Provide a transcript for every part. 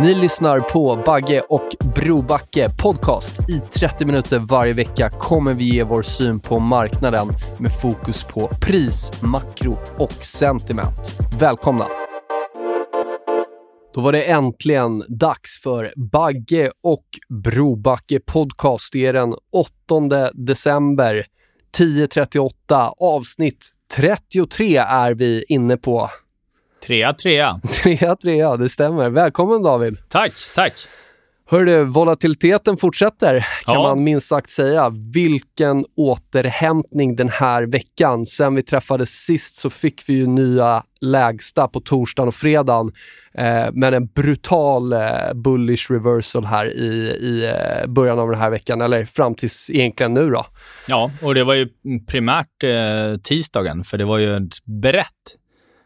Ni lyssnar på Bagge och Brobacke podcast. I 30 minuter varje vecka kommer vi ge vår syn på marknaden med fokus på pris, makro och sentiment. Välkomna! Då var det äntligen dags för Bagge och Brobacke podcast. Det är den 8 december 10.38. Avsnitt 33 är vi inne på. Trea, trea. Trea, trea, det stämmer. Välkommen David! Tack, tack. Hörru, volatiliteten fortsätter kan Ja. man minst sagt säga. Vilken återhämtning den här veckan. Sen vi träffades sist så fick vi ju nya lägsta på torsdagen och fredagen. Eh, men en brutal eh, bullish reversal här i, i eh, början av den här veckan, eller fram tills egentligen nu då. Ja, och det var ju primärt eh, tisdagen, för det var ju ett brett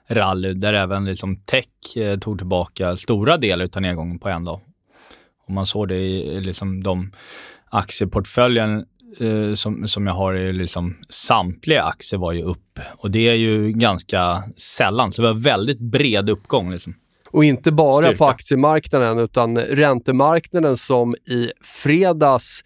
rally där även liksom tech eh, tog tillbaka stora delar av nedgången på en dag. Och man såg det i liksom de aktieportföljen eh, som, som jag har i liksom samtliga aktier var ju upp. Och det är ju ganska sällan, så det var väldigt bred uppgång. Liksom. Och inte bara Styrka. på aktiemarknaden utan räntemarknaden som i fredags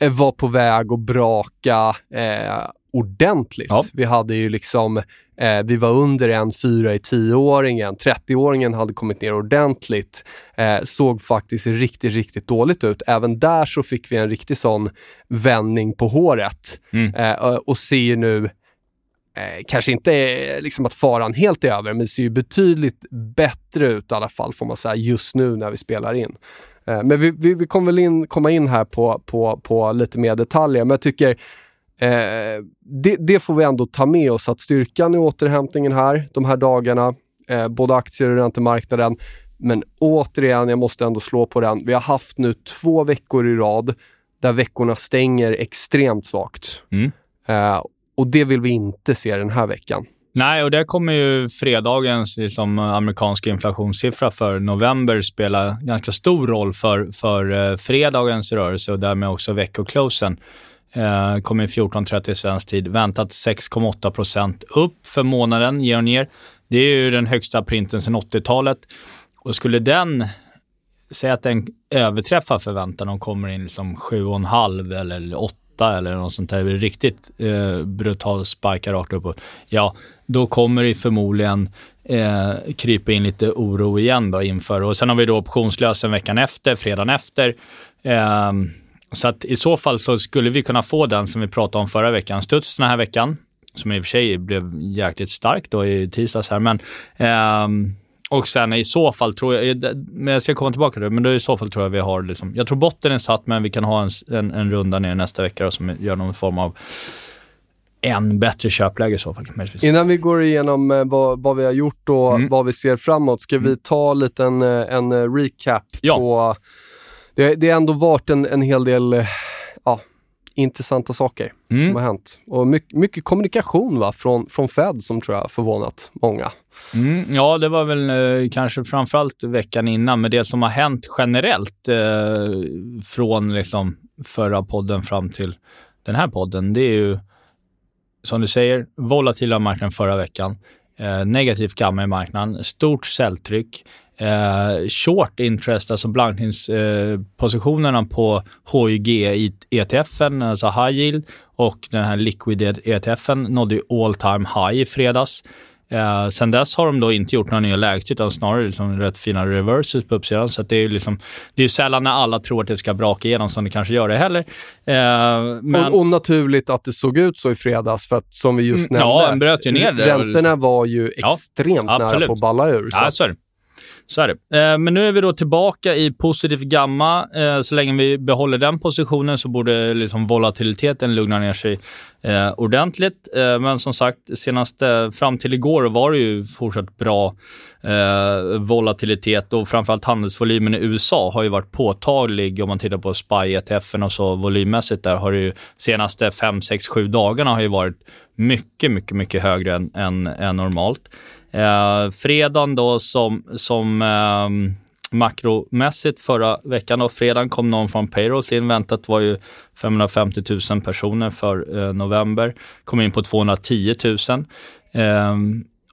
eh, var på väg att braka eh, ordentligt. Ja. Vi hade ju liksom, eh, vi var under en fyra i 10-åringen, 30-åringen hade kommit ner ordentligt, eh, såg faktiskt riktigt, riktigt dåligt ut. Även där så fick vi en riktig sån vändning på håret Mm. eh, och ser nu eh, kanske inte eh, liksom att faran helt är över, men det ser ju betydligt bättre ut i alla fall får man säga just nu när vi spelar in. Eh, men vi, vi, vi kommer väl in, komma in här på, på, på lite mer detaljer, men jag tycker eh, det, det får vi ändå ta med oss att styrkan i återhämtningen här de här dagarna, eh, både aktier och räntemarknaden, men återigen, jag måste ändå slå på den. Vi har haft nu två veckor i rad där veckorna stänger extremt svagt. Mm. Eh, och det vill vi inte se den här veckan. Nej, och där kommer ju fredagens liksom, amerikanska inflationssiffra för november spela ganska stor roll för, för eh, fredagens rörelse och därmed också veckoclosen. Eh, kommer 14.30 svensk tid. Väntat 6,8 procent upp för månaden year on year. Det är ju den högsta printen sedan 80-talet. Och skulle den, säga att den överträffar förväntan och kommer in liksom 7,5 eller 8 eller något sånt där riktigt eh, brutal spikar rakt uppåt. Ja, då kommer det förmodligen eh, krypa in lite oro igen då inför. Och sen har vi då optionslösen veckan efter, fredagen efter. Eh, så att i så fall så skulle vi kunna få den som vi pratade om förra veckan, studs den här veckan, som i och för sig blev jäkligt stark då i tisdags här, men ehm, och sen i så fall tror jag, men jag ska komma tillbaka till det, men då i så fall tror jag vi har liksom, jag tror botten är satt, men vi kan ha en, en, en runda ner nästa vecka då, som gör någon form av än bättre köpläge i så fall. möjligtvis. Innan vi går igenom eh, vad, vad vi har gjort och Mm. vad vi ser framåt, ska vi ta lite en, eh, en eh, recap Ja. på... Det, det har ändå varit en, en hel del eh, ja, intressanta saker Mm. som har hänt. Och mycket, mycket kommunikation va? Från, från Fed som tror jag har förvånat många. Mm, ja, det var väl eh, kanske framförallt veckan innan, men det som har hänt generellt eh, från liksom förra podden fram till den här podden, det är ju som du säger, volatila marknaden förra veckan, eh, negativt gamma i marknaden, stort säljtryck, eh, short interest, alltså blankningspositionerna positionerna på HYG ETFen, alltså high yield, och den här liquid ETFen nådde ju all time high i fredags. Eh, sen dess har de då inte gjort några nya lägst, utan snarare liksom rätt fina reverses på uppsidan. Så det är liksom, det är sällan när alla tror att det ska braka igenom som det kanske gör det heller. Eh, men... och, och, naturligt att det såg ut så i fredags, för att som vi just mm, nämnde, ja, bröt ju ner det. räntorna var ju extremt ja, nära på att balla ur. Så, ja, så är det. Så är det. Eh, men nu är vi då tillbaka i positiv gamma. Eh, så länge vi behåller den positionen så borde liksom volatiliteten lugna ner sig eh, ordentligt. Men som sagt, senast fram till igår var det ju fortsatt bra volatilitet och framförallt handelsvolymen i USA har ju varit påtaglig om man tittar på SPY-ETFen och så volymmässigt där har det ju senaste 5, 6, 7 dagarna har ju varit mycket, mycket, mycket högre än, än, än normalt. Eh, fredagen då som, som eh, makromässigt förra veckan. och fredagen kom någon från Payrolls in. Väntat var ju 550 000 personer för eh, november. Kom in på 210 000. Eh,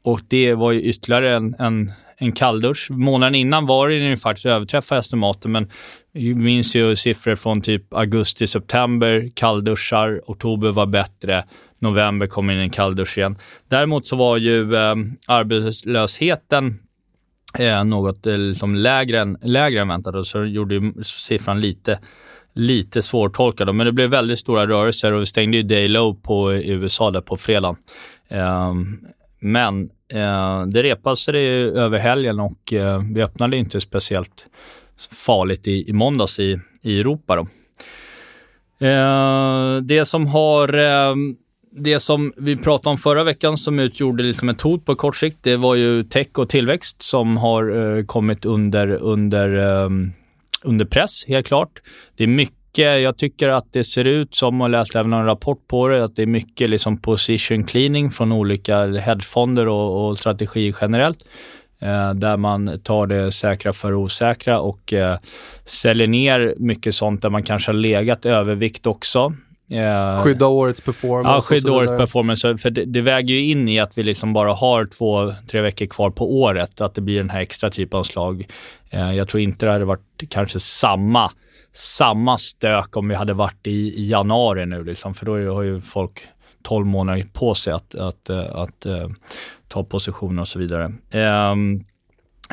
och det var ju ytterligare en, en, en kalldusch. Månaden innan var det ju faktiskt överträffa estimaten, men vi minns ju siffror från typ augusti, september, kallduschar, oktober var bättre, november kom in en kalldusch igen. Däremot så var ju eh, arbetslösheten eh, något eh, liksom lägre, än, lägre än väntat och så gjorde ju siffran lite lite svårtolkad. Men det blev väldigt stora rörelser och vi stängde ju day low på i USA där på fredag. Eh, men eh, det repade sig över helgen och eh, vi öppnade inte speciellt farligt i, i måndags i, i Europa. Då. Ehm, det som har ehm, det som vi pratade om förra veckan som utgjorde liksom ett hot på kort sikt, det var ju tech och tillväxt som har eh, kommit under, under, eh, under press, helt klart. Det är mycket jag tycker att det ser ut som, och läste även en rapport på det, att det är mycket liksom position cleaning från olika hedgefonder och, och strategier generellt. Eh, där man tar det säkra för osäkra och eh, säljer ner mycket sånt där man kanske har legat övervikt också. Eh, skydda årets performance. Ja, skydda årets performance. För det, det, väger ju in i att vi liksom bara har två, tre veckor kvar på året, att det blir den här extra typen av slag. Eh, jag tror inte det hade varit kanske samma, samma stök om vi hade varit i, i januari nu, liksom, för då har ju folk 12 månader på sig att, att, att, att uh, ta positioner och så vidare. Um,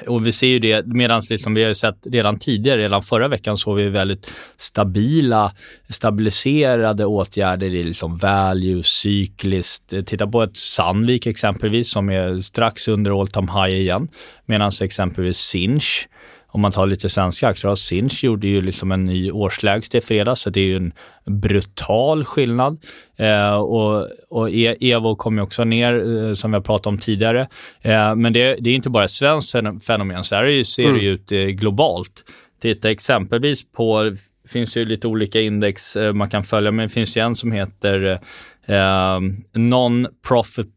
och vi ser ju det, medan liksom vi har sett redan tidigare, redan förra veckan såg vi väldigt stabila, stabiliserade åtgärder i liksom value, cykliskt. Titta på ett Sandvik exempelvis som är strax under all time high igen, medan exempelvis Sinch om man tar lite svenska aktier, Sinch gjorde ju liksom en ny årslägsta i fredags, så det är ju en brutal skillnad. Eh, och, och e Evo kom ju också ner, eh, som vi har pratat om tidigare. Eh, men det, det, är inte bara ett svenskt fenomen, så här ser mm. det ju ut eh, globalt. Titta exempelvis på, det finns ju lite olika index eh, man kan följa, men det finns ju en som heter eh, non-profit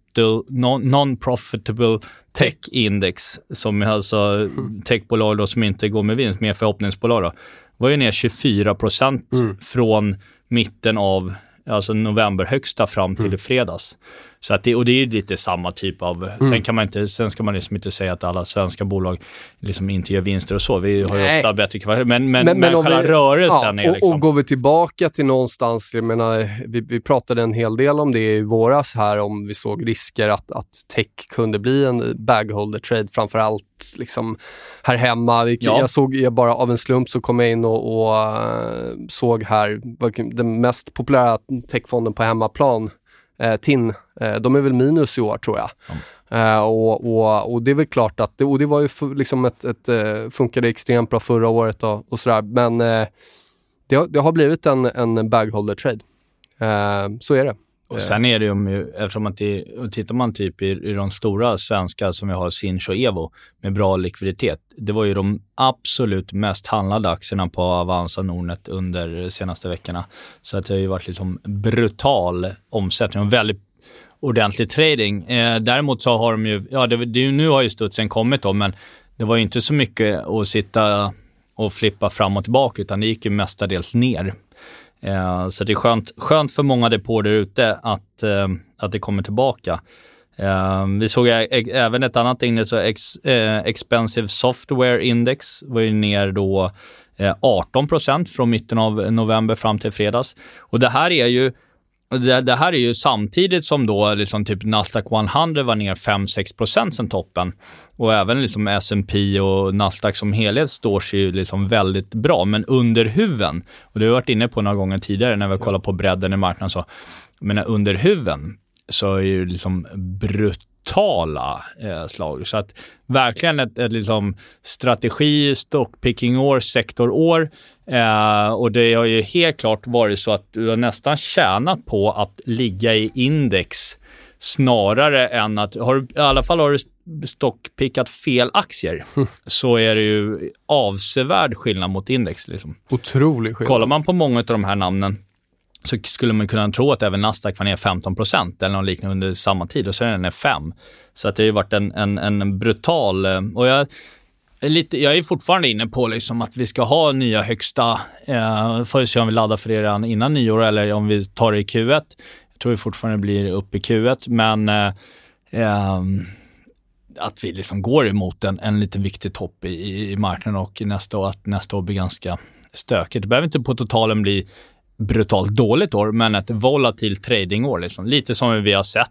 non-profitable tech index, som är alltså techbolag då, som inte går med vinst, mer förhoppningsbolag, då, var ju ner 24 procent mm. från mitten av alltså november högsta fram till mm. fredags. Så att det, och det är lite samma typ av, mm. sen, kan man inte, sen ska man liksom inte säga att alla svenska bolag liksom inte gör vinster och så. Vi har ju ofta bättre kvalitet, men, men, men, men själva vi, rörelsen ja, är liksom... Och, och går vi tillbaka till någonstans, jag menar, vi, vi pratade en hel del om det i våras här, om vi såg risker att, att tech kunde bli en bagholder trade, framförallt liksom här hemma. Ja. Jag såg, jag bara av en slump så kom jag in och, och uh, såg här den mest populära techfonden på hemmaplan eh, TIN, eh, de är väl minus i år tror jag. Mm. Uh, och, och, och, det är väl klart att, det, och det var ju liksom ett, ett, uh, funkade extremt bra förra året och, och sådär, men uh, det, har, det har blivit en, en bagholder trade. så är det. Och sen är det ju, eftersom att det, tittar man typ i, i de stora svenska som vi har, Sinch och Evo, med bra likviditet. Det var ju de absolut mest handlade aktierna på Avanza Nordnet under de senaste veckorna. Så att det har ju varit liksom brutal omsättning och väldigt ordentlig trading. Eh, däremot så har de ju, ja det, det, nu har ju studsen kommit då, men det var ju inte så mycket att sitta och flippa fram och tillbaka, utan det gick ju mestadels ner. Eh, så det är skönt, skönt för många depåer där ute att, eh, att det kommer tillbaka. Eh, vi såg även ett annat index, ex, eh, Expensive Software Index var ju ner då eh, 18 procent från mitten av november fram till fredags. Och det här är ju det, det, här är ju samtidigt som då liksom typ Nasdaq 100 var ner 5-6% sen toppen. Och även liksom S&P och Nasdaq som helhet står sig ju liksom väldigt bra. Men under huven, och det har vi varit inne på några gånger tidigare när vi har kollat på bredden i marknaden, så, men under huven så är ju liksom brutala eh, slag. Så att verkligen ett, ett liksom strategi, stockpicking-år, sektorår. Eh, och det har ju helt klart varit så att du har nästan tjänat på att ligga i index snarare än att, har du, i alla fall har du stockpickat fel aktier, så är det ju avsevärd skillnad mot index. Liksom. Otrolig skillnad. Kollar man på många av de här namnen så skulle man kunna tro att även Nasdaq var ner 15% eller något liknande under samma tid och så är den ner 5. Så att det har ju varit en, en, en brutal... Eh, och jag, lite, jag är fortfarande inne på liksom att vi ska ha nya högsta, eh, får se om vi laddar för det redan innan nyår eller om vi tar det i Q1. Jag tror vi fortfarande blir uppe i Q1, men eh, eh, att vi liksom går emot en, en lite viktig topp i, i marknaden och nästa år, att nästa år blir ganska stökigt. Det behöver inte på totalen bli brutalt dåligt år, men ett volatilt tradingår. Liksom. Lite som vi har sett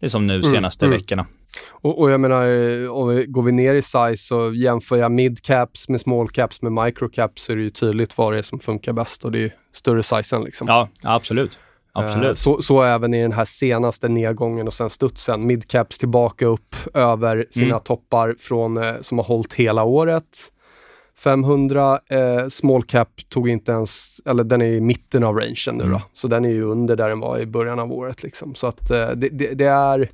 liksom nu mm, senaste mm, veckorna. Och, och, jag menar, om vi, går vi ner i size så jämför jag midcaps med small caps med microcaps så är det ju tydligt vad det är som funkar bäst och det är större sizen. Liksom. Ja, absolut. Absolut. Eh, så, så även i den här senaste nedgången och sen studsen. Midcaps tillbaka upp över sina mm. toppar från, eh, som har hållit hela året. 500, eh, small cap tog inte ens, eller den är i mitten av rangen nu mm. då. Så den är ju under där den var i början av året liksom. Så att eh, det, det, det, är, eh,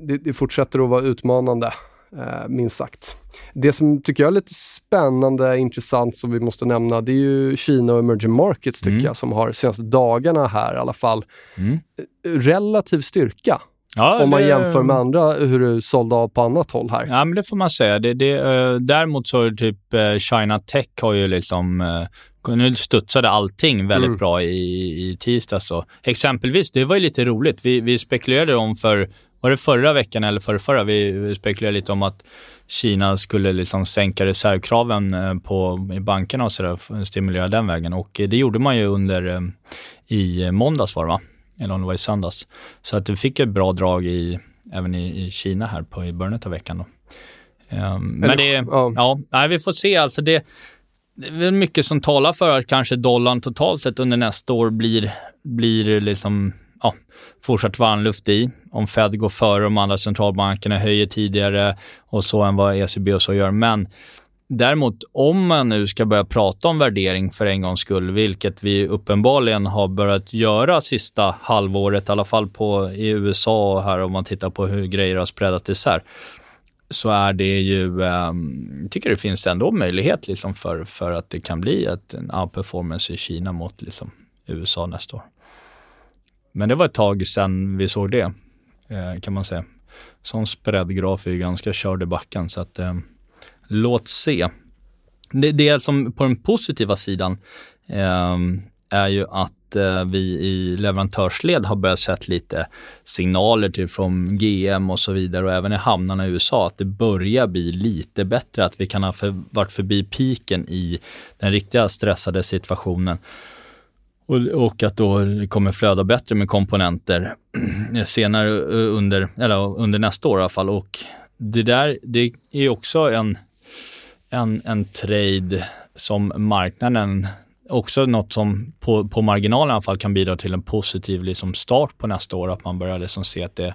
det, det, fortsätter att vara utmanande, eh, minst sagt. Det som tycker jag är lite spännande, intressant som vi måste nämna, det är ju Kina och emerging markets tycker mm. jag, som har senaste dagarna här i alla fall, mm. relativ styrka. Ja, om man det... jämför med andra, hur du sålde av på annat håll här. Ja, men det får man säga. Det, det, däremot så är det typ China Tech har ju liksom nu studsade allting väldigt mm. bra i, i tisdags. Så. Exempelvis, det var ju lite roligt. Vi, vi spekulerade om för, var det förra veckan eller förra, förra? Vi, spekulerade lite om att Kina skulle liksom sänka reservkraven på, i bankerna och sådär, stimulera den vägen. Och det gjorde man ju under, i måndags var det va? eller om det var i söndags. Så att du fick ett bra drag i, även i, i Kina här på, i början av veckan. Då. Um, men det, ja. ja, nej, vi får se. Alltså det, det är väl mycket som talar för att kanske dollarn totalt sett under nästa år blir, blir liksom, ja, fortsatt varmluft i. Om Fed går före de andra centralbankerna, höjer tidigare och så än vad ECB och så gör. Men Däremot om man nu ska börja prata om värdering för en gångs skull, vilket vi uppenbarligen har börjat göra sista halvåret, i alla fall på, i USA och här om man tittar på hur grejer har spreadat isär, så är det ju, um, tycker det finns ändå möjlighet liksom för, för att det kan bli ett, en outperformance i Kina mot liksom USA nästa år. Men det var ett tag sedan vi såg det, eh, kan man säga. Sån spreadgraf är ju ganska körd i backen, så att eh, låt se. Det, det som på den positiva sidan eh, är ju att Eh, vi i leverantörsled har börjat sett lite signaler till från GM och så vidare och även i hamnarna i USA att det börjar bli lite bättre, att vi kan ha för, varit förbi piken i den riktiga stressade situationen. Och, och, att då det kommer flöda bättre med komponenter senare eh, under, eller under nästa år i alla fall. Och det där, det är också en en, en trade som marknaden också något som på, på marginalen i alla fall kan bidra till en positiv liksom start på nästa år, att man börjar liksom se att det,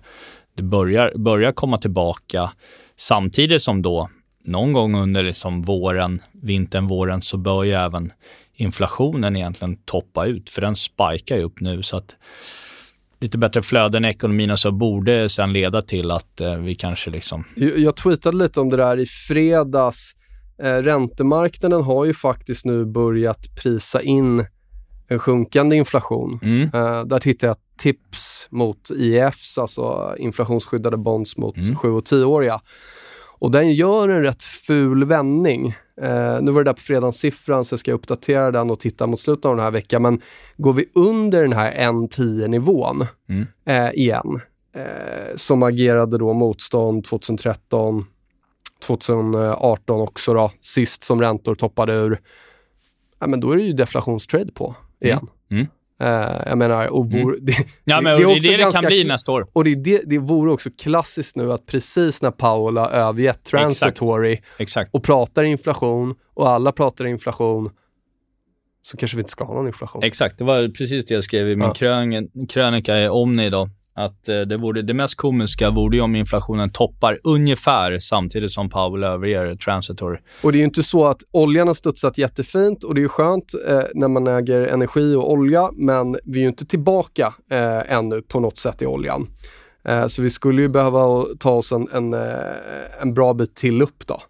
det börjar, börjar komma tillbaka. Samtidigt som då någon gång under liksom våren, vintern, våren så bör ju även inflationen egentligen toppa ut, för den spikar ju upp nu. Så att lite bättre flöden i ekonomin och så borde sen leda till att eh, vi kanske liksom... Jag, jag tweetade lite om det där i fredags. Eh, räntemarknaden har ju faktiskt nu börjat prisa in en sjunkande inflation. Mm. Eh, där tittar jag tips mot IEFs, alltså inflationsskyddade bonds mot mm. 7 och 10-åriga. Och den gör en rätt ful vändning. Eh, nu var det där på fredagssiffran så jag ska uppdatera den och titta mot slutet av den här veckan. Men går vi under den här 1,10 nivån mm. eh, igen, eh, som agerade då motstånd 2013, 2018 också då, sist som räntor toppade ur, ja, men då är det ju deflationstrade på igen. Mm. Eh, jag menar, och vore, det, Ja, men det det är också det det ganska kan bli nästa år. och det, det, det vore också klassiskt nu att precis när Powell har övergett transitory Exakt. och pratar inflation och alla pratar inflation så kanske vi inte ska ha någon inflation. Exakt, det var precis det jag skrev i min Ja. krön, krönika i Omni idag. Att eh, det, vore, det mest komiska vore ju om inflationen toppar ungefär samtidigt som Powell överger transitory. Och det är ju inte så att oljan har studsat jättefint och det är ju skönt eh, när man äger energi och olja, men vi är ju inte tillbaka eh, ännu på något sätt i oljan. Eh, så vi skulle ju behöva ta oss en, en, eh, en bra bit till upp då.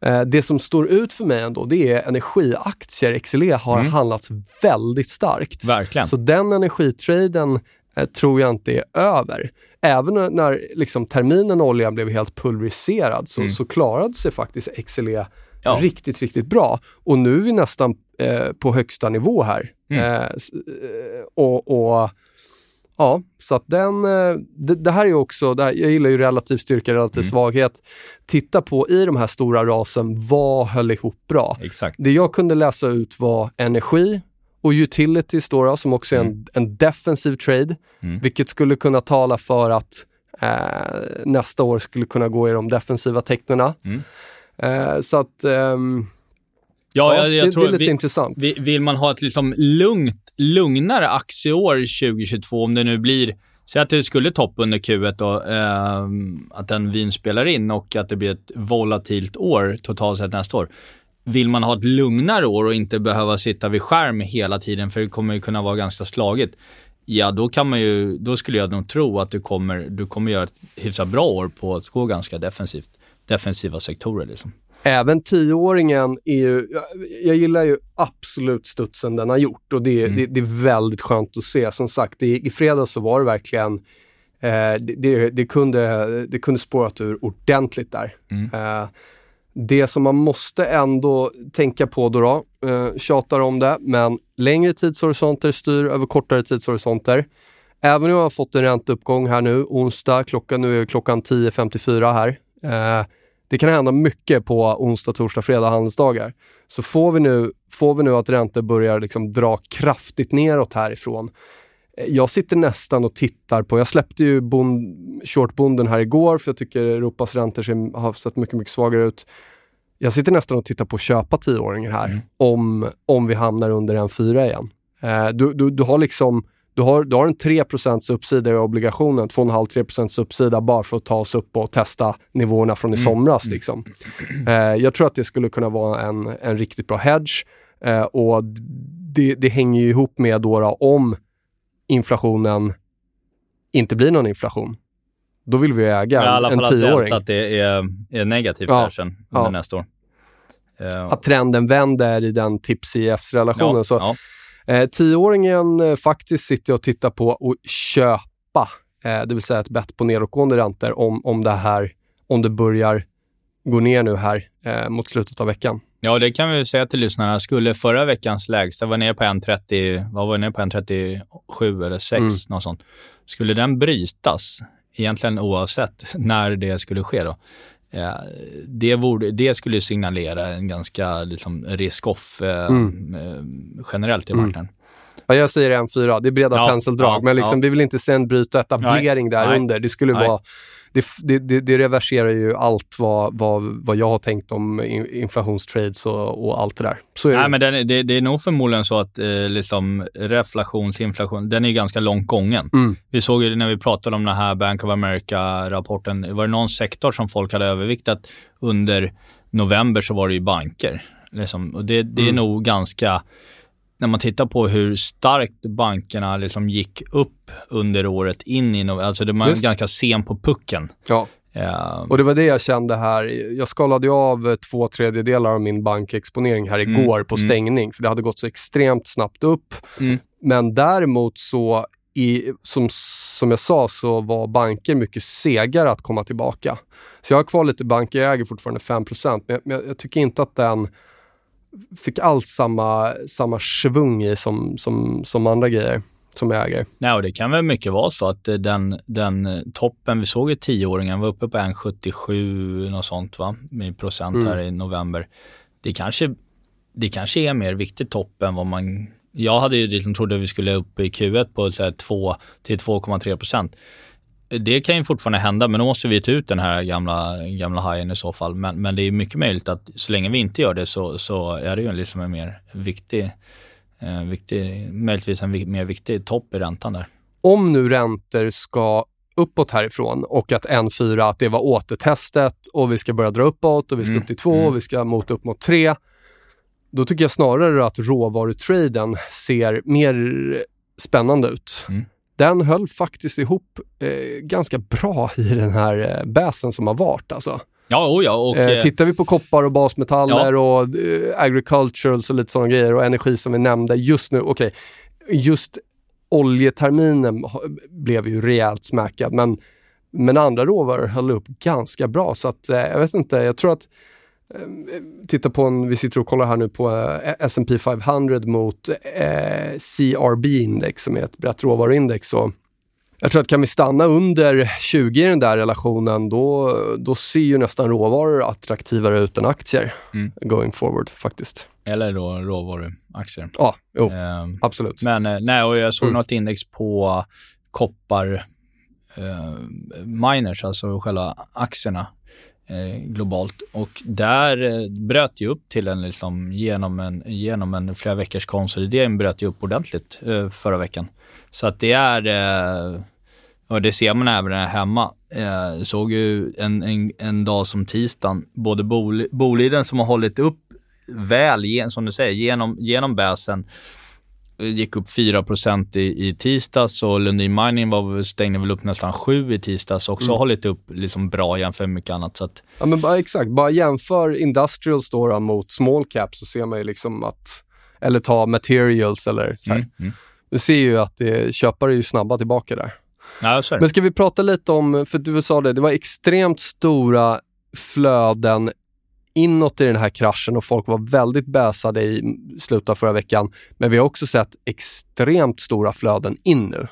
Eh, det som står ut för mig ändå, det är energiaktier. XLE har handlats väldigt starkt. Verkligen. Så den energitraden tror jag inte är över. Även när, liksom, terminen olja blev helt pulveriserad så, så klarade sig faktiskt XLE Ja. riktigt, riktigt bra. Och nu är vi nästan eh, på högsta nivå här. Mm. Eh, eh, och, och Ja, så att den, eh, det, det här är också, här, jag gillar ju relativ styrka, relativ Mm. svaghet. Titta på i de här stora rasen, vad höll ihop bra? Exakt. Det jag kunde läsa ut var energi och utilities då, då som också är en, en defensiv trade, Mm. vilket skulle kunna tala för att eh, nästa år skulle kunna gå i de defensiva tecknena. Mm. Eh, så att, ehm, Ja, ja, jag, jag det, tror det är lite vi, intressant. vi, vill man ha ett liksom lugnt, lugnare aktieår 2022, om det nu blir Säg att det skulle toppa under Q1 och ehm, att den vin spelar in och att det blir ett volatilt år totalt sett nästa år. Vill man ha ett lugnare år och inte behöva sitta vid skärm hela tiden, för det kommer ju kunna vara ganska slagigt. Ja, då kan man ju, då skulle jag nog tro att du kommer, du kommer göra ett hyfsat bra år på att gå ganska defensivt. Defensiva sektorer liksom. Även tioåringen är ju, jag, jag gillar ju absolut studsen den har gjort och det, Mm. det, det är väldigt skönt att se. Som sagt, i, i fredags så var det verkligen, eh, det, det, det, kunde, det kunde spårat ur ordentligt där. Mm. Eh, det som man måste ändå tänka på då, då eh, tjatar om det, men längre tidshorisonter styr över kortare tidshorisonter. Även om jag har fått en ränteuppgång här nu, onsdag, klockan, nu är klockan 10.54 här. Eh, det kan hända mycket på onsdag, torsdag, fredag handelsdagar. Så får vi nu, får vi nu att räntor börjar liksom dra kraftigt neråt härifrån. Eh, jag sitter nästan och tittar på, jag släppte ju bond, shortbonden här igår för jag tycker Europas räntor ser, har sett mycket, mycket svagare ut. Jag sitter nästan och tittar på att köpa tioåringar här om, om vi hamnar under en fyra igen. Eh, du, du, du har liksom du har, du har en 3 uppsida i obligationen, 2,5-3 uppsida bara för att ta oss upp och testa nivåerna från i somras. Liksom. Eh, jag tror att det skulle kunna vara en, en riktigt bra hedge eh, och det, det hänger ju ihop med då, då om inflationen inte blir någon inflation. Då vill vi äga I alla en, fall en att tioåring. deltat är, är, negativt Ja. sen under Ja. nästa år. Eh, Att trenden vänder i den tips-IF-relationen. ja, Så ja. Eh, tioåringen eh, faktiskt sitter jag och tittar på att köpa, eh, det vill säga ett bett på nedåtgående räntor om, om det här, om det börjar gå ner nu här eh, mot slutet av veckan. ja, det kan vi säga till lyssnarna. Skulle förra veckans lägsta var ner på 1,30, vad var det ner på 1,37 eller 6, Mm. något sånt. Skulle den brytas, egentligen oavsett när det skulle ske då, eh, det, borde, det skulle signalera en ganska liksom, risk-off eh, Mm. generellt i Mm. Ja, jag säger en fyra, det är breda Ja, penseldrag, ja, men liksom, ja. vi vill inte sen bryta etablering där nej, under. Det skulle nej. vara det, det, det, reverserar ju allt vad, vad, vad jag har tänkt om in- inflationstrades och, och allt det där. Så är Nej, det. men den, är- det, det är nog förmodligen så att eh, liksom reflationsinflation, den är ganska långt gången. Mm. Vi såg ju när vi pratade om den här Bank of America-rapporten, var det någon sektor som folk hade överviktat under november så var det ju banker. Liksom. Och det, det är Mm. nog ganska, när man tittar på hur starkt bankerna liksom gick upp under året in i november, alltså de var Just. ganska sen på pucken. Ja. Eh, Och det var det jag kände här. Jag skalade ju av eh, två tredjedelar av min bankexponering här Mm, igår på mm. stängning, för det hade gått så extremt snabbt upp. Mm. Men däremot så, i, som, som jag sa, så var banker mycket segare att komma tillbaka. Så jag har kvar lite banker, jag äger fortfarande 5 men, jag, men jag tycker inte att den fick alls samma, samma svung i som, som, som andra grejer som jag äger. Nej, och det kan väl mycket vara så att eh, den, den eh, toppen vi såg i tioåringen var uppe på 1,77 något sånt va, med procent Mm. här i november. Det kanske, det kanske är mer viktigt topp än vad man Jag hade ju liksom trodde vi skulle upp i Q1 på så här 2 till 2,3 procent. Det kan ju fortfarande hända, men då måste vi ta ut den här gamla, gamla hajen i så fall. Men, men det är mycket möjligt att så länge vi inte gör det så, så är det ju liksom en mer viktig, eh, viktig, möjligtvis en mer viktig topp i räntan där. Om nu räntor ska uppåt härifrån och att N4, att det var återtestet och vi ska börja dra uppåt och vi ska Mm, upp till 2 mm. och vi ska mot upp mot 3. Då tycker jag snarare att råvarutraden ser mer spännande ut. Mm. Den höll faktiskt ihop eh, ganska bra i den här eh, bäsen som har varit. Alltså. Ja, oh ja. Och, Eh, eh, tittar vi på koppar och basmetaller och eh, agriculturals och lite sådana grejer och energi som vi nämnde just nu, okej, just oljeterminen blev ju rejält smäckad men, men andra råvaror höll upp ganska bra så att eh, jag vet inte, jag tror att Titta på en, vi sitter och kollar här nu på eh, S&P 500 mot eh, CRB-index som är ett brett råvaruindex. Och jag tror att kan vi stanna under 20 i den där relationen, då, då ser ju nästan råvaror attraktivare ut än aktier Mm. going forward faktiskt. eller då råvaruaktier. Ja, jo, Eh, absolut. Men eh, nej, och jag såg Mm. något index på koppar eh, miners, alltså själva aktierna eh, globalt. Och där eh, bröt ju upp till en, liksom, genom en, genom en flera veckors konsolidering, bröt ju upp ordentligt eh, förra veckan. Så att det är, eh, och det ser man även här hemma. Eh, såg ju en, en, en dag som tisdagen, både Bol- Boliden som har hållit upp väl, gen- som du säger, genom, genom bäsen gick upp 4 i, i tisdags och Lundin Mining var, stängde väl upp nästan 7 i tisdags också Mm. hållit upp liksom bra jämfört med mycket annat. Så att, Ja, men bara, exakt, bara jämför industrials då, mot small cap så ser man ju liksom att, eller ta materials eller så här. mm, mm. Du ser ju att det, köpare är ju snabba tillbaka där. Ja. Men ska vi prata lite om, för du sa det, det var extremt stora flöden inåt i den här kraschen och folk var väldigt bäsade i slutet av förra veckan. Men vi har också sett extremt stora flöden in nu.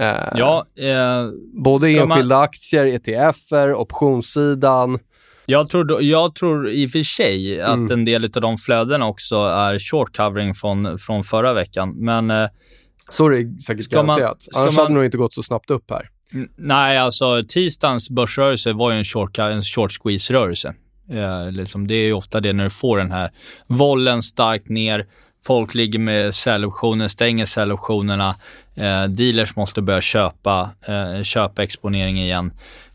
Eh, Ja, eh, både ska man- enskilda aktier, ETFer, optionssidan. jag, tror, jag tror i och för sig att Mm. en del av de flödena också är short covering från, från förra veckan. Men eh, Så är det säkert Ska man- garanterat. ska Annars man- hade det nog inte gått så snabbt upp här. Nej, alltså tisdagens börsrörelse var ju en short, en short squeeze-rörelse. Eh, liksom, det är ju ofta det när du får den här vollen starkt ner, folk ligger med säljoptioner, stänger säljoptionerna, eh, dealers måste börja köpa, eh, köpa exponering igen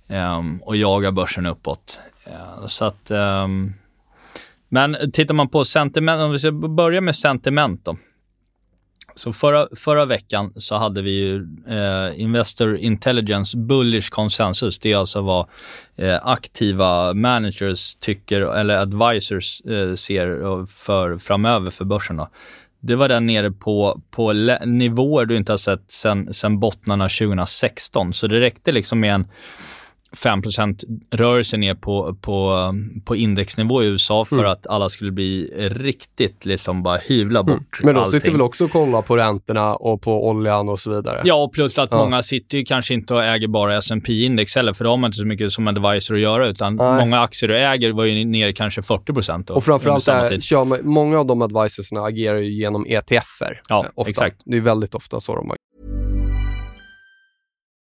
ehm, och jaga börsen uppåt. Eh, så att, ehm, men tittar man på sentiment, om vi ska börja med sentiment då. Så förra, förra veckan så hade vi ju eh, Investor Intelligence Bullish Consensus. Det är alltså vad eh, aktiva managers tycker, eller advisors eh, ser eh, för framöver för börsen. Då. Det var där nere på, på nivåer du inte har sett sen, sen bottnarna 2016. Så det räckte liksom med en 5 rörelse ner på, på, på indexnivå i USA för att alla skulle bli riktigt liksom bara hyvla bort Mm. Men de allting. sitter väl också och kollar på räntorna och på oljan och så vidare. Ja, och plus att Ja. många sitter ju kanske inte och äger bara S&P index heller, för då har man inte så mycket som advisor att göra, utan Nej. många aktier du äger var ju ner kanske 40 procent. Och framförallt är, kör man, många av de advisorsna agerar ju genom ETFer. Ja, eh, ofta. exakt. Det är väldigt ofta så de agerar.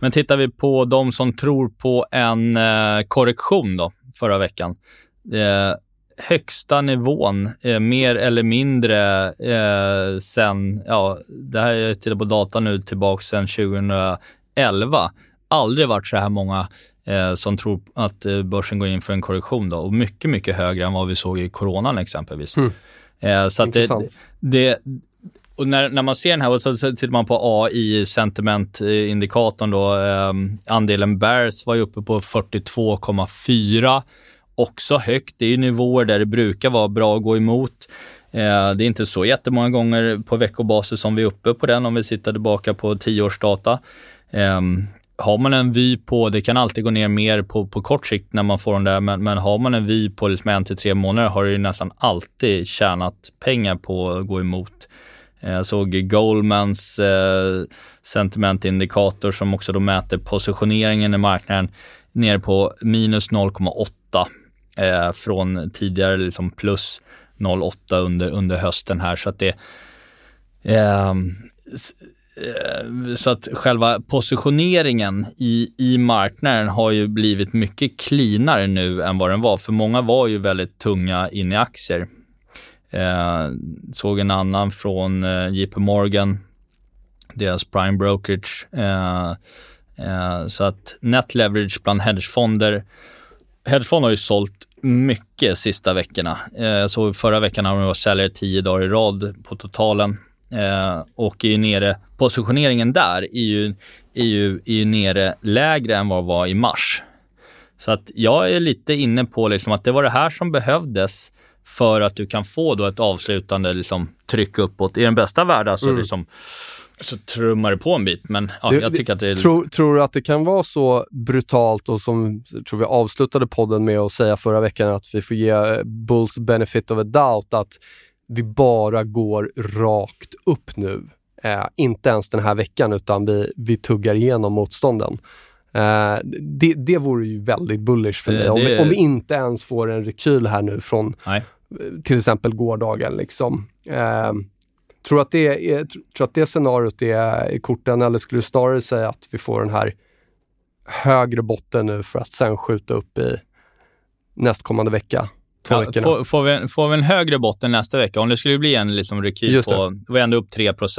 Men tittar vi på de som tror på en eh, korrektion då, förra veckan. Eh, högsta nivån, eh, mer eller mindre, eh, sen, ja, det här är tittar på data nu tillbaka sedan 2011. Aldrig varit så här många eh, som tror att eh, börsen går in för en korrektion då och mycket, mycket högre än vad vi såg i coronan exempelvis. Mm. Så att det, det, och när, när man ser den här, och så, så tittar man på AI, sentimentindikatorn då, eh, andelen bears var ju uppe på 42,4. Också högt. Det är ju nivåer där det brukar vara bra att gå emot. Eh, det är inte så jättemånga gånger på veckobasis som vi är uppe på den om vi sitter tillbaka på tioårsdata. Eh, har man en vy på, det kan alltid gå ner mer på, på kort sikt när man får den där, men, men har man en vy på liksom en till tre månader har det ju nästan alltid tjänat pengar på att gå emot. Eh, jag såg Goldmans eh, sentimentindikator som också då mäter positioneringen i marknaden ner på minus 0,8 eh, från tidigare liksom plus 0,8 under, under hösten här. Så att det eh, så att själva positioneringen i, i marknaden har ju blivit mycket cleanare nu än vad den var. För många var ju väldigt tunga in i aktier. Eh, såg en annan från eh, JP Morgan, deras prime brokerage. Eh, eh, så att net leverage bland hedgefonder. Hedgefonder har ju sålt mycket sista veckorna. Eh, så förra veckan har de varit säljare tio dagar i rad på totalen. Eh, och är ju nere, positioneringen där är ju, är, ju, är ju nere lägre än vad det var i mars. Så att jag är lite inne på liksom att det var det här som behövdes för att du kan få då ett avslutande liksom, tryck uppåt. I den bästa världen så, mm. liksom, så trummar det på en bit, men ja, jag tycker att det är... Tror, tror du att det kan vara så brutalt och som tror vi avslutade podden med att säga förra veckan att vi får ge Bulls benefit of a doubt att vi bara går rakt upp nu. Eh, inte ens den här veckan utan vi, vi tuggar igenom motstånden. Eh, det, det vore ju väldigt bullish för mig. Det, om, vi, om vi inte ens får en rekyl här nu från Nej till exempel gårdagen. Liksom. Eh, tror, att det är, tror att det scenariot är i korten eller skulle du snarare säga att vi får den här högre botten nu för att sen skjuta upp i nästkommande vecka? Ja, får, får, vi, får vi en högre botten nästa vecka, om det skulle bli en liksom rekyl på, det var ändå upp 3 cross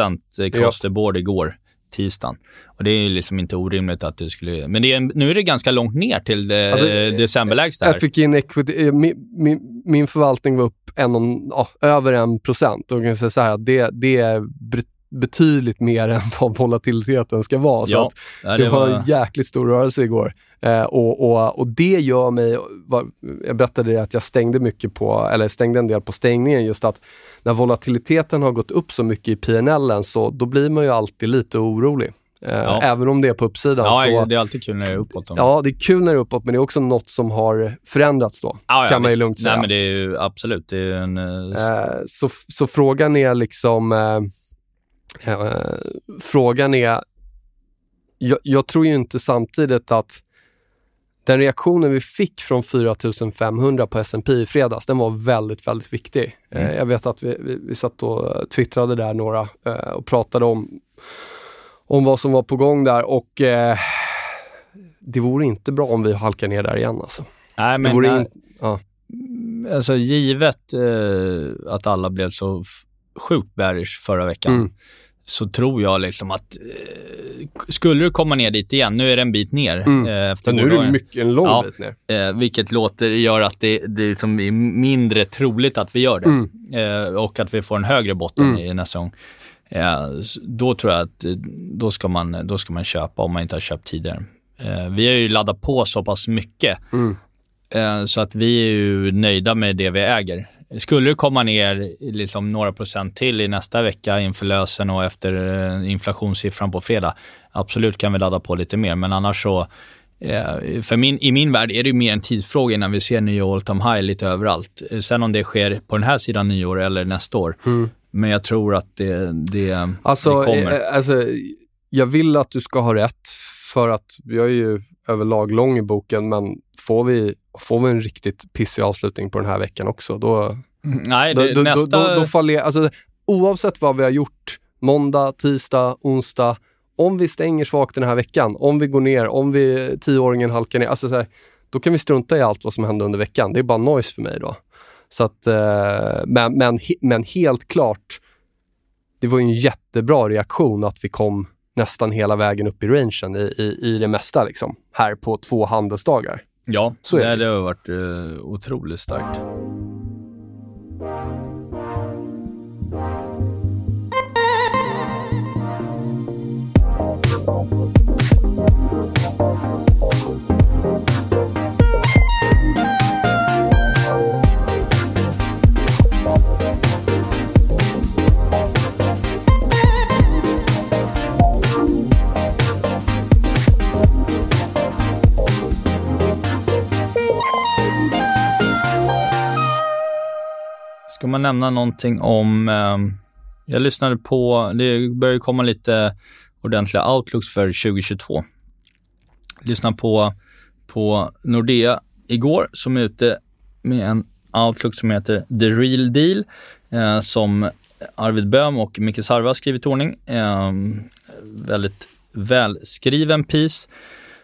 ja. the board igår tisdagen. Och det är ju liksom inte orimligt att det skulle... Men det är, nu är det ganska långt ner till det, alltså, decemberlägsta här. Jag fick in equity, eh, min, min, min förvaltning var upp en ja, över en procent. Och jag kan säga så här det, det är betydligt mer än vad volatiliteten ska vara. Så ja, det, det, var en jäkligt stor rörelse igår. Eh, och, och, och det gör mig, jag berättade det att jag stängde mycket på, eller stängde en del på stängningen, just att när volatiliteten har gått upp så mycket i PNL så då blir man ju alltid lite orolig. Eh, ja. Även om det är på uppsidan. Ja, så, det är alltid kul när det är uppåt. Då. Ja, det är kul när det är uppåt, men det är också något som har förändrats då. Ja, kan man ju lugnt säga. Nej, men det är ju absolut. Det är en, eh, så, så frågan är liksom... Eh, frågan är... Jag, jag, tror ju inte samtidigt att den reaktionen vi fick från 4500 på S&P i fredags, den var väldigt, väldigt viktig. Mm. Eh, jag vet att vi, vi, vi satt och twittrade där några eh, och pratade om, om vad som var på gång där och eh, det vore inte bra om vi halkar ner där igen alltså. Nej, men det in, ja. alltså givet eh, att alla blev så sjukt bearish förra veckan, mm så tror jag liksom att eh, skulle du komma ner dit igen, nu är det en bit ner. Mm. Eh, efter nu är det mycket, en lång ja, bit ner. Eh, vilket låter, gör att det, det liksom är mindre troligt att vi gör det. Mm. Eh, och att vi får en högre botten mm. i nästa gång. Eh, då tror jag att då ska, man, då ska man köpa om man inte har köpt tidigare. Vi har ju laddat på så pass mycket mm. så att vi är ju nöjda med det vi äger. Skulle det komma ner liksom några procent till i nästa vecka inför lösen och efter eh, inflationssiffran på fredag, absolut kan vi ladda på lite mer. Men annars så, eh, för min, i min värld är det mer en tidsfråga innan vi ser nya all time high lite överallt. Sen om det sker på den här sidan nyår eller nästa år. Mm. Men jag tror att det, det, alltså, det kommer. Eh, alltså, jag vill att du ska ha rätt för att jag är ju överlag lång i boken, men får vi, får vi en riktigt pissig avslutning på den här veckan också, då... Mm, nej, det, då, nästa... då, då, då faller, alltså, Oavsett vad vi har gjort, måndag, tisdag, onsdag, om vi stänger svagt den här veckan, om vi går ner, om vi tioåringen halkar ner, alltså så här, då kan vi strunta i allt vad som hände under veckan. Det är bara noise för mig då. Så att, eh, men, men, men helt klart, det var ju en jättebra reaktion att vi kom nästan hela vägen upp i rangen i, i, i det mesta liksom, här på två handelsdagar. Ja, så det, det har varit uh, otroligt starkt. Ska man nämna någonting om, eh, jag lyssnade på, det börjar komma lite ordentliga outlooks för 2022. Lyssnade på, på Nordea igår som är ute med en outlook som heter The Real Deal eh, som Arvid Böhm och Micke Sarva skrivit i ordning. Eh, väldigt välskriven piece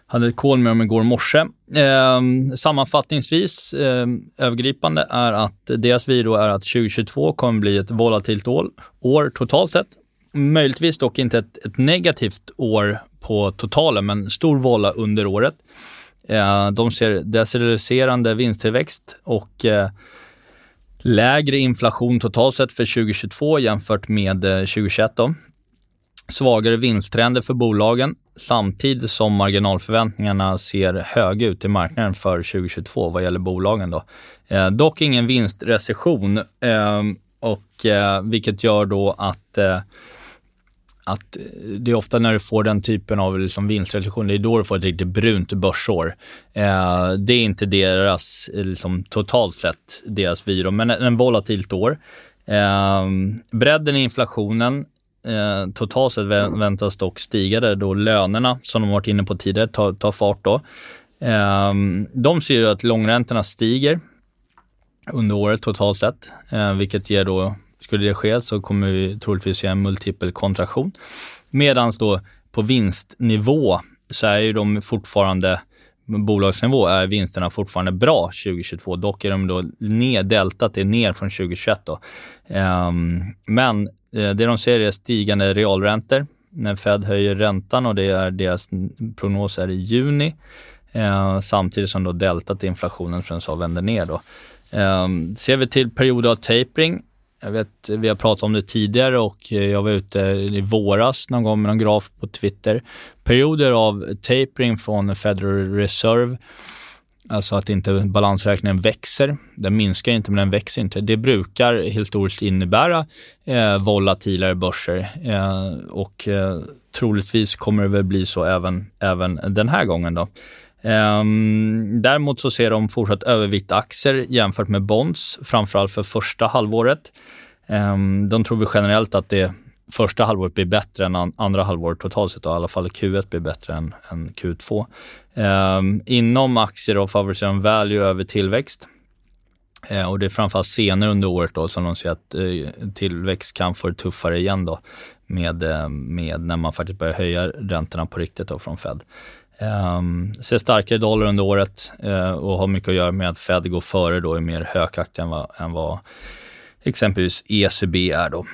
hade ett call med dem igår morse. Eh, sammanfattningsvis, eh, övergripande, är att deras video är att 2022 kommer bli ett volatilt år, år totalt sett. Möjligtvis dock inte ett, ett, negativt år på totalen, men stor vola under året. Eh, de ser deceleriserande vinsttillväxt och eh, lägre inflation totalt sett för 2022 jämfört med eh, 2021. Då svagare vinsttrender för bolagen samtidigt som marginalförväntningarna ser höga ut i marknaden för 2022 vad gäller bolagen. Då. Eh, dock ingen vinstrecession, eh, och, eh, vilket gör då att eh, att det är ofta när du får den typen av liksom vinstrecession, det är då du får ett riktigt brunt börsår. Eh, det är inte deras, liksom, totalt sett, deras viro, men en volatilt år. Eh, bredden i inflationen Eh, totalt sett väntas dock stiga där då lönerna, som de varit inne på tidigare, tar, tar fart då. Eh, de ser ju att långräntorna stiger under året totalt sett, eh, vilket ger då, skulle det ske så kommer vi troligtvis se en multipel kontraktion. Medan då på vinstnivå så är ju de fortfarande bolagsnivå är vinsterna fortfarande bra 2022. Dock är de då ner, deltat är ner från 2021 då. Um, men Eh, det de ser är stigande realräntor när Fed höjer räntan och det är deras prognos är i juni. Eh, samtidigt som då deltat i inflationen från jag vänder ner då. Eh, ser vi till perioder av tapering. Jag vet, vi har pratat om det tidigare och eh, jag var ute i våras någon gång med någon graf på Twitter. Perioder av tapering från Federal Reserve Alltså att inte balansräkningen växer. Den minskar inte, men den växer inte. Det brukar historiskt innebära eh, volatilare börser eh, och eh, troligtvis kommer det väl bli så även, även den här gången. Då. Eh, däremot så ser de fortsatt övervikt aktier jämfört med bonds, framförallt för första halvåret. Eh, de tror vi generellt att det första halvåret blir bättre än andra halvåret totalt sett. Och I alla fall Q1 blir bättre än, än Q2. Um, ehm, inom aktier och favoriserar de value över tillväxt. Uh, och det är framförallt senare under året då som de ser att uh, tillväxt kan få det tuffare igen då med, uh, med när man faktiskt börjar höja räntorna på riktigt då från Fed. Um, ser starkare dollar under året uh, och har mycket att göra med att Fed går före då är mer hökaktiga än vad, än vad exempelvis ECB är då.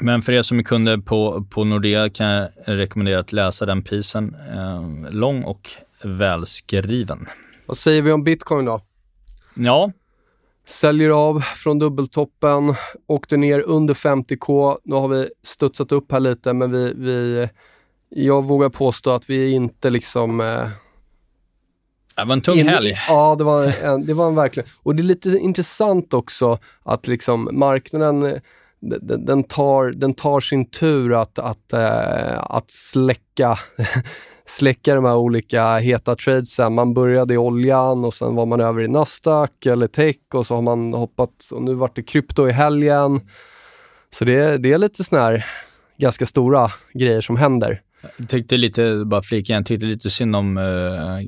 Men för er som är kunder på, på Nordea kan jag rekommendera att läsa den pisen. Eh, lång och välskriven. Vad säger vi om bitcoin då? Ja. Säljer av från dubbeltoppen, åkte ner under 50k. Nu har vi studsat upp här lite, men vi, vi jag vågar påstå att vi inte liksom eh, det var en tung helg. Ja, det var, en, det var en verkligen. Och det är lite intressant också att liksom marknaden den, tar, den tar sin tur att, att, eh, att släcka, släcka de här olika heta tradesen. Man började i oljan och sen var man över i Nasdaq eller tech och så har man hoppat och nu vart det krypto i helgen. Så det, det är lite sådana här ganska stora grejer som händer. Jag tyckte lite, bara flika igen, tyckte lite synd om uh,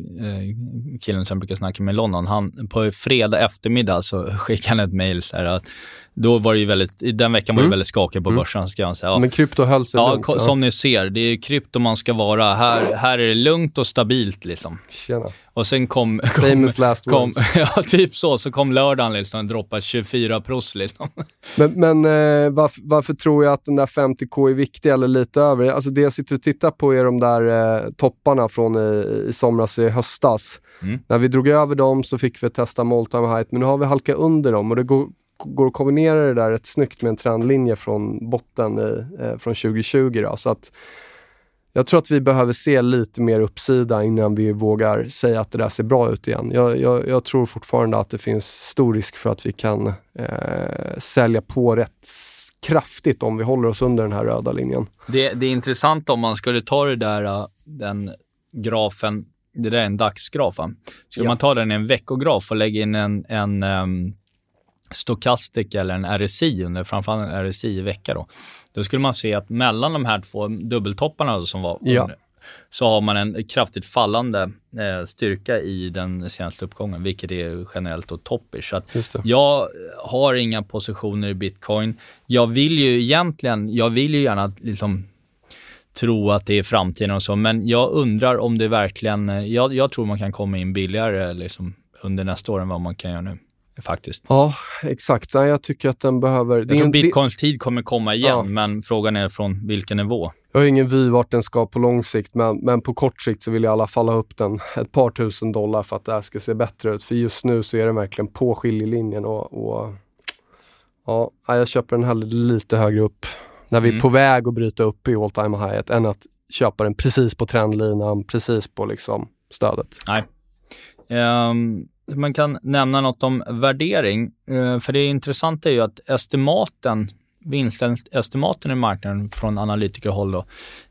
killen som brukar snacka med i London. Han, på fredag eftermiddag så skickade han ett mejl att då var det ju väldigt, den veckan var ju Mm. väldigt skakig på Mm. börsen ska jag säga. Ja. Men krypto höll sig Ja, lugnt. ko- som ni ser, det är krypto man ska vara. Här, här är det lugnt och stabilt liksom. Tjena. Och sen kom... kom Famous last kom, ja, typ så. Så kom lördagen liksom, droppade 24 pros liksom. Men, men eh, varför, varför tror jag att den där 50k är viktig eller lite över? Alltså det jag sitter och tittar på är de där eh, topparna från i, i somras i höstas. Mm. När vi drog över dem så fick vi testa all time height, men nu har vi halkat under dem och det går, går att kombinera det där rätt snyggt med en trendlinje från botten i, eh, från 2020. Då. Så att jag tror att vi behöver se lite mer uppsida innan vi vågar säga att det där ser bra ut igen. Jag, jag, jag tror fortfarande att det finns stor risk för att vi kan eh, sälja på rätt kraftigt om vi håller oss under den här röda linjen. Det, det är intressant om man skulle ta det där, äh, den grafen, det där är en dagsgraf va? Skulle Ja. man ta den i en veckograf och lägga in en, en um, Stochastic eller en RSI, under, framförallt en RSI i vecka då, då skulle man se att mellan de här två dubbeltopparna som var Ja. så har man en kraftigt fallande eh, styrka i den senaste uppgången, vilket är generellt då toppish. Så jag har inga positioner i bitcoin. Jag vill ju egentligen, jag vill ju gärna liksom tro att det är framtiden och så, men jag undrar om det verkligen, jag, jag tror man kan komma in billigare liksom under nästa år än vad man kan göra nu. Faktiskt. Ja, exakt. Nej, jag tycker att den behöver... Jag det tror en- bitcoins tid kommer komma igen, Ja. men frågan är från vilken nivå. Jag har ingen vy vart den ska på lång sikt, men, men på kort sikt så vill jag i alla fall ha upp den ett par tusen dollar för att det här ska se bättre ut. För just nu så är den verkligen på skiljelinjen och, och ja, jag köper den hellre lite högre upp när vi är Mm. på väg att bryta upp i all time high än att köpa den precis på trendlinan, precis på liksom stödet. Nej. Ehm, man kan nämna något om värdering, eh, för det intressanta är ju att estimaten, vinstestimaten i marknaden från analytikerhåll då,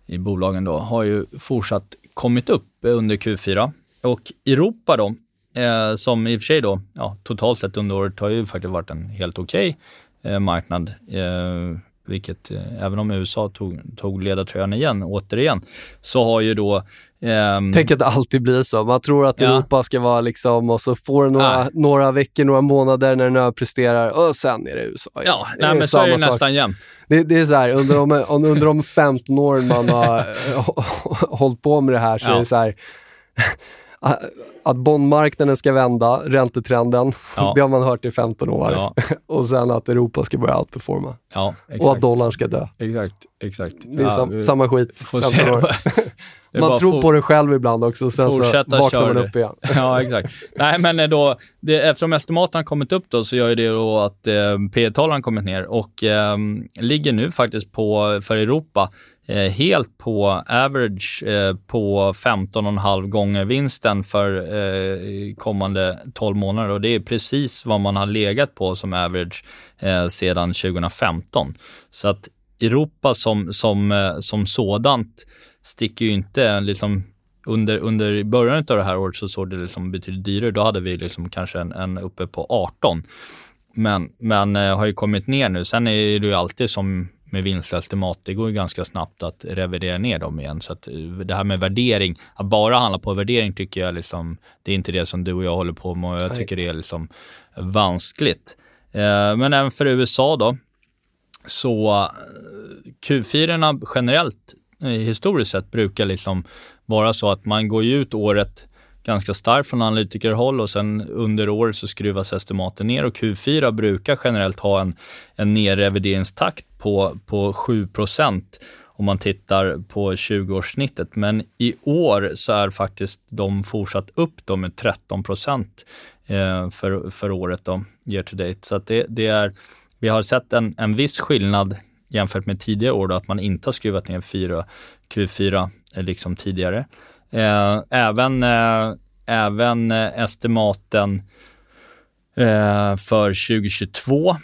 i bolagen då, har ju fortsatt kommit upp under Q4. Och Europa då, eh, som i och för sig då, ja, totalt sett under året har ju faktiskt varit en helt okej eh, marknad. Eh, vilket, eh, även om USA tog, tog ledartröjan igen, återigen, så har ju då ehm, Tänk att det alltid blir så. Man tror att Ja. Europa ska vara liksom och så får det några, några veckor, några månader när den överpresterar och sen är det USA. Ja, Det nej, men så är det sak. nästan jämt. Det, det är så här, under de, under de 15 åren man har eh, hållit på med det här så Ja. är det så här att bondmarknaden ska vända, räntetrenden, Ja. det har man hört i 15 år. Ja, Och sen att Europa ska börja outperforma. ja Och att dollarn ska dö. Exakt, exakt. Det är sam, vi samma skit. får 15 se. år. Man tror på det själv ibland också och sen så vaknar man det. upp igen. Ja, exakt. Nej, men eh, då, det, eftersom estimaten har kommit upp då, så gör det då att eh, P talet har kommit ner och eh, ligger nu faktiskt på, för Europa, Eh, helt på average eh, på 15,5 gånger vinsten för eh, kommande 12 månader och det är precis vad man har legat på som average eh, sedan 2015. Så att Europa som, som, eh, som sådant sticker ju inte liksom under, under början av det här året så såg det liksom betydligt dyrare. Då hade vi liksom kanske en, en uppe på 18. Men, men eh, har ju kommit ner nu. Sen är det ju alltid som med vinstestimat, det går ju ganska snabbt att revidera ner dem igen. Så att eh, det här med värdering, att bara handla på värdering tycker jag liksom, det är inte det som du och jag håller på med och jag Nej. tycker det är liksom vanskligt. Eh, men även för USA då, så eh, Q4 generellt historiskt sett brukar liksom vara så att man går ut året ganska starkt från analytikerhåll och sen under året så skruvas estimaten ner och Q4 brukar generellt ha en, en nedrevideringstakt på, på 7% om man tittar på 20-årssnittet. Men i år så är faktiskt de fortsatt upp då med 13 procent eh, för, för året då, year to date. Så att det, det är, vi har sett en, en viss skillnad jämfört med tidigare år då, att man inte har skruvat ner 4, Q4 eh, liksom tidigare. Eh, även, eh, även eh, estimaten eh, för 2022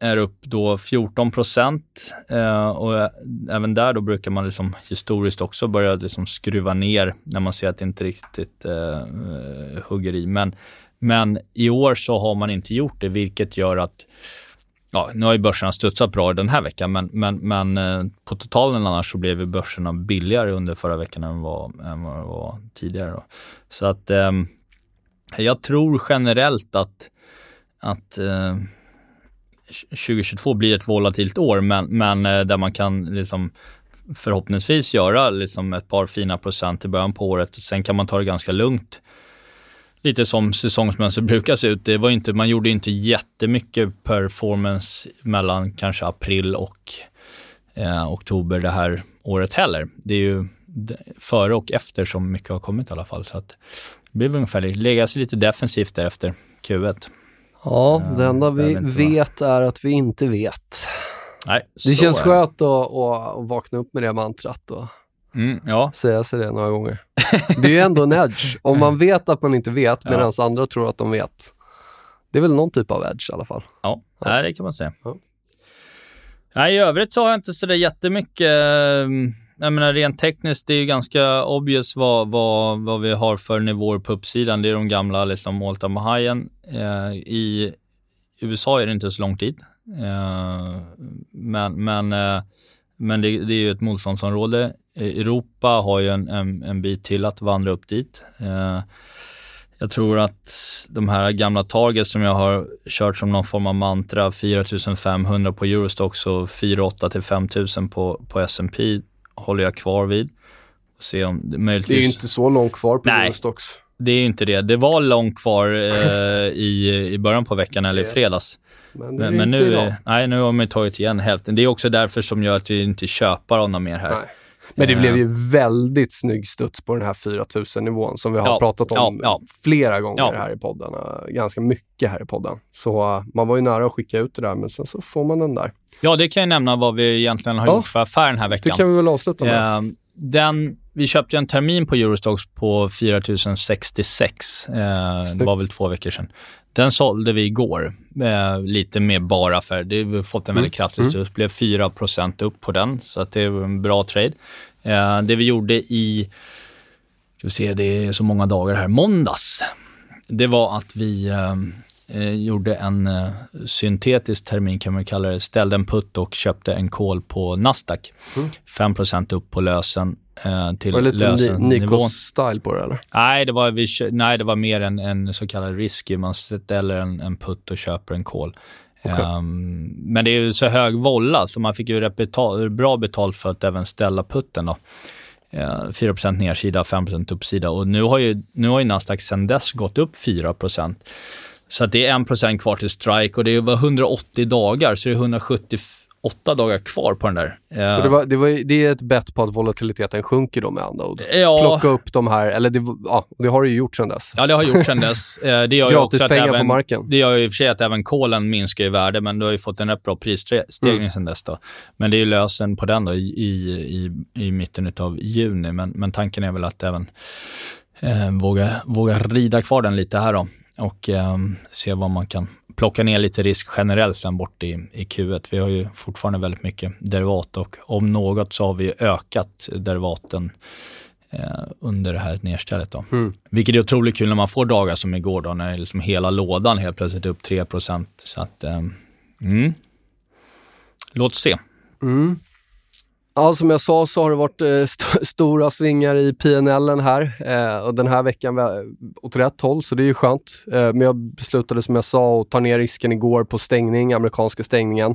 är upp då 14 procent eh, och eh, även där då brukar man liksom historiskt också börja liksom skruva ner när man ser att det inte riktigt eh, eh, hugger i. Men, men i år så har man inte gjort det, vilket gör att Ja, nu har ju börserna studsat bra den här veckan, men, men, men eh, på totalen annars så blev ju börserna billigare under förra veckan än vad, än vad det var tidigare. Då. Så att eh, jag tror generellt att, att eh, 2022 blir ett volatilt år, men, men eh, där man kan liksom förhoppningsvis göra liksom ett par fina procent i början på året. Sen kan man ta det ganska lugnt. Lite som säsongsmässigt brukar se ut. Det var inte, man gjorde inte jättemycket performance mellan kanske april och eh, oktober det här året heller. Det är ju före och efter som mycket har kommit i alla fall. Så att det blir ungefär lägga sig lite defensivt där efter Q1. Ja, det enda vi vet är att vi inte vet. Nej, det känns skönt att, att vakna upp med det mantrat och mm, ja. säga sig det några gånger. Det är ju ändå en edge. Om man vet att man inte vet medan ja. andra tror att de vet. Det är väl någon typ av edge i alla fall. Ja, ja. det kan man säga. Ja. Nej, I övrigt så har jag inte sådär jättemycket eh, jag menar rent tekniskt, det är ju ganska obvious vad, vad, vad vi har för nivåer på uppsidan. Det är de gamla liksom all time high'en. Eh, I USA är det inte så långt dit. Eh, men men, eh, men det, det, är ju ett motståndsområde. Europa har ju en, en, en bit till att vandra upp dit. Eh, jag tror att de här gamla targets som jag har kört som någon form av mantra, 4500 på Eurostox och 48 till 5000 på, på S&P håller jag kvar vid. Se om det, möjligtvis... det är ju inte så långt kvar på Nej, Eurostox. det är inte det. Det var långt kvar eh, i, i början på veckan eller i fredags. Men, men, men nu, idag. nej, nu har man tagit igen hälften. Det är också därför som gör att vi inte köper honom mer här. Nej. Men det blev ju väldigt snygg studs på den här 4000 nivån som vi har ja, pratat om ja, ja. flera gånger här i podden. Ganska mycket här i podden. Så man var ju nära att skicka ut det där, men sen så får man den där. Ja, det kan jag nämna vad vi egentligen har gjort för affär den här veckan. Det kan vi väl avsluta med. Eh, den, vi köpte en termin på Eurostox på 4066. Eh, det var väl två veckor sedan. Den sålde vi igår, eh, lite mer bara för det. Har fått en väldigt mm. kraftig. Mm. blev 4 upp på den, så att det är en bra trade. Eh, det vi gjorde i, ska vi se, det är så många dagar här, måndags. Det var att vi eh gjorde en eh, syntetisk termin kan man kalla det, ställde en putt och köpte en call på Nasdaq. Mm. 5% upp på lösen eh, till Var det lite Nikos-style på det eller? Nej, det var, nej, det var mer en, en så kallad risky. Man ställer en, en putt och köper en call. Okay. Um, ehm, men det är ju så hög volla så man fick ju betal, bra betalt för att även ställa putten. Då. Uh, 4 nedsida, 5% uppsida och nu har ju, nu har ju Nasdaq sedan dess gått upp 4 Så att det är 1% kvar till strike och det över 180 dagar, så det är 170 åtta dagar kvar på den där. Så det, var, det, var, det är ett bett på att volatiliteten sjunker då med andra ord? Ja. Plocka upp de här, eller det, ja, det har du ju gjort sedan dess. Ja, det har gjort sedan dess. Eh, det gör Gratis pengar även, på marken. Det gör ju i och för sig att även kolen minskar i värde, men du har ju fått en rätt bra prisstegring mm. sedan dess. Då. Men det är ju lösen på den då i, i, i mitten av juni, men, men tanken är väl att även eh, våga, våga rida kvar den lite här då och eh, se vad man kan plocka ner lite risk generellt sen bort i, i Q1. Vi har ju fortfarande väldigt mycket derivat och om något så har vi ökat derivaten eh, under det här nedstället. Då. Mm. Vilket är otroligt kul när man får dagar som igår då, när liksom hela lådan helt plötsligt är upp 3 Så att, eh, mm. låt oss se. Mm. Ja, som jag sa så har det varit eh, st stora svingar i PNL här eh, och den här veckan åt rätt håll, så det är ju skönt. Eh, men jag beslutade som jag sa att ta ner risken igår på stängning, amerikanska stängningen.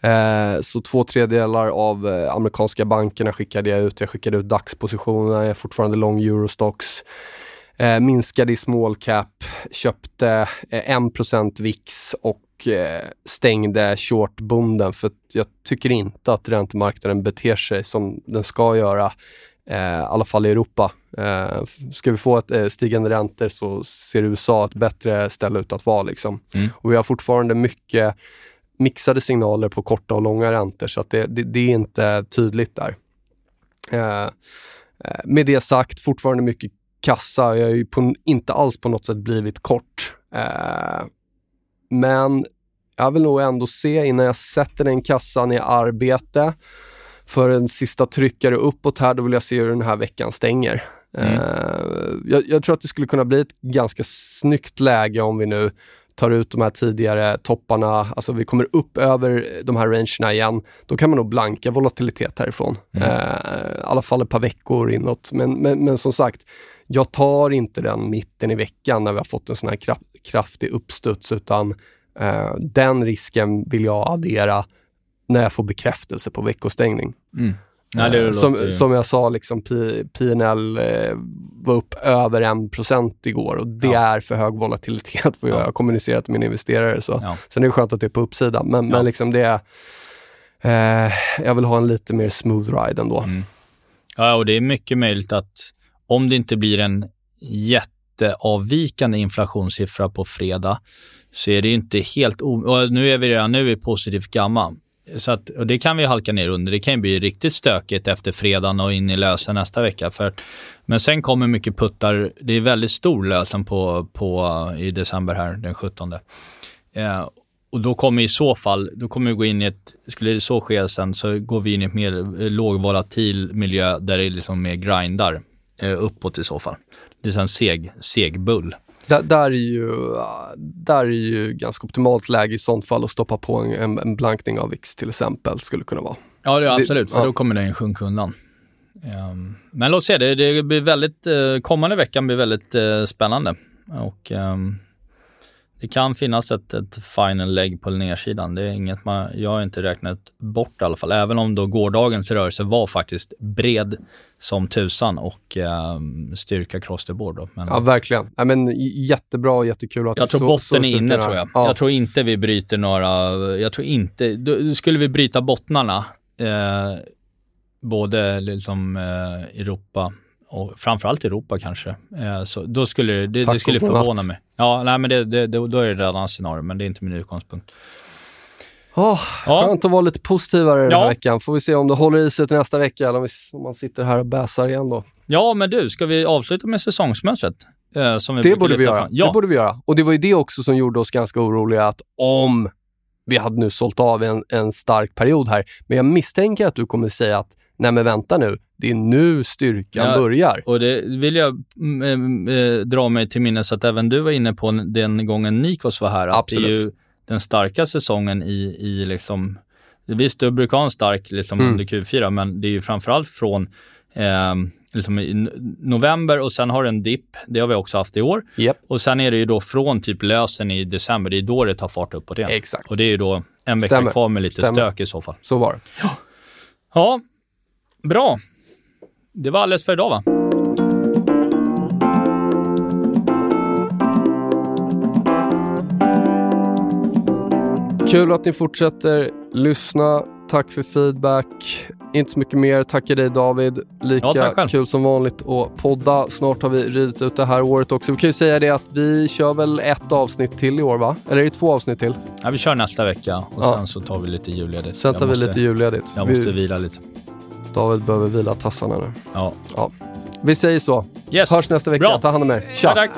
Eh, så två tredjedelar av eh, amerikanska bankerna skickade jag ut. Jag skickade ut dagspositionerna, jag är fortfarande lång Eurostox. Eh, minskade i small cap, köpte eh, 1% VIX och Eh, stängde shortbunden för jag tycker inte att räntemarknaden beter sig som den ska göra. Eh, I alla fall i Europa. Eh, ska vi få ett stigande räntor så ser USA ett bättre ställe ut att vara. Liksom. Mm. Och vi har fortfarande mycket mixade signaler på korta och långa räntor så det, det, det är inte tydligt där. Med det sagt, fortfarande mycket kassa. Jag har ju på, inte alls på något sätt blivit kort. Eh, men jag vill nog ändå se innan jag sätter den kassan i arbete för en sista tryckare uppåt här, då vill jag se hur den här veckan stänger. Mm. Uh, jag, jag, tror att det skulle kunna bli ett ganska snyggt läge om vi nu tar ut de här tidigare topparna, alltså vi kommer upp över de här rangerna igen, då kan man nog blanka volatilitet härifrån. Mm. Uh, I alla fall ett par veckor inåt. Men, men, men som sagt, jag tar inte den mitten i veckan när vi har fått en sån här kraftig uppstuds, utan Eh, den risken vill jag addera när jag får bekräftelse på veckostängning. Mm. Nej, det Eh, låter som, som jag sa, liksom, PNL eh, var upp över 1% igår och det Ja. är för hög volatilitet för jag Ja. har kommunicerat med mina investerare. Så. Ja. Sen är det skönt att det är på uppsidan, men, men liksom det är, eh, jag vill ha en lite mer smooth ride ändå. Mm. Ja, och det är mycket möjligt att om det inte blir en jätteavvikande inflationssiffra på fredag så är det ju inte helt. Och nu är vi redan nu i positiv gamma. Så att, och det kan vi halka ner under. Det kan ju bli riktigt stökigt efter fredagen och in i lösen nästa vecka. För, att- men sen kommer mycket puttar. Det är väldigt stor lösen på, på, i december här, den 17. Eh, och då kommer i så fall, då kommer vi gå in i ett, skulle det så ske sen, så går vi in i ett mer lågvolatil miljö där det liksom mer grindar uppåt i så fall. Det är en seg, seg bull. Där, där, är ju, där är ju ganska optimalt läge i sånt fall att stoppa på en, en, blankning av VIX till exempel, skulle kunna vara. Ja, det är Det- absolut, för ja. då kommer den sjunka undan. Ehm, men låt se, det, det blir väldigt, eh, kommande veckan blir väldigt eh, spännande. Och ehm, det kan finnas ett, ett final leg på nedsidan. Det är inget man, jag har inte räknat bort i alla fall. Även om då gårdagens rörelse var faktiskt bred som tusan och ehm, styrka cross the board. Då. Men, Ja, verkligen. Ja, men, jättebra och jättekul att jag tror så- botten så är inne tror jag. Ja. Jag tror inte vi bryter några, jag tror inte, då, skulle vi bryta bottnarna, eh, både liksom eh, Europa och framförallt Europa kanske, eh, så då skulle det, det, skulle förvåna mig. Ja, nej men det, det, det, då är det redan scenario, men det är inte min utgångspunkt. Oh, Ja. Skönt att vara lite positivare den här Ja. veckan. Får vi se om det håller i sig till nästa vecka eller om, vi, om man sitter här och bäsar igen då. Ja, men du, ska vi avsluta med säsongsmönstret? Eh, som vi Det borde vi göra. Ja, Det borde vi göra. Och det var ju det också som gjorde oss ganska oroliga att om vi hade nu sålt av en, en stark period här, men jag misstänker att du kommer säga att nej men vänta nu, det är nu styrkan Ja. börjar. Och det vill jag mm, eh, dra mig till minnes att även du var inne på den gången Nikos var här. Att Det är Absolut. ju den starka säsongen i, i liksom, visst du brukar ha en stark liksom Mm. under Q4, men det är ju framförallt från eh, liksom i november och sen har det en dipp, det har vi också haft i år. Japp. Och sen är det ju då från typ lösen i december, det är då det tar fart uppåt igen. Exakt. Och det är ju då en vecka Stämmer. kvar med lite Stämmer. stök i så fall. Så var det. Ja, bra. Det var alldeles för idag va? Kul att ni fortsätter lyssna. Tack för feedback. Inte så mycket mer. Tackar dig David. Lika Ja, kul som vanligt att podda. Snart har vi ridit ut det här året också. Vi kan ju säga det att vi kör väl ett avsnitt till i år va? Eller är det två avsnitt till? Ja, vi kör nästa vecka och Ja. sen så tar vi lite julledigt. Sen Jag tar vi måste- lite julledigt. Jag vi, måste vila lite. David behöver vila tassarna nu. Ja. Ja. Vi säger så. Yes. Hörs nästa vecka. Bra. Ta hand om er. Tja!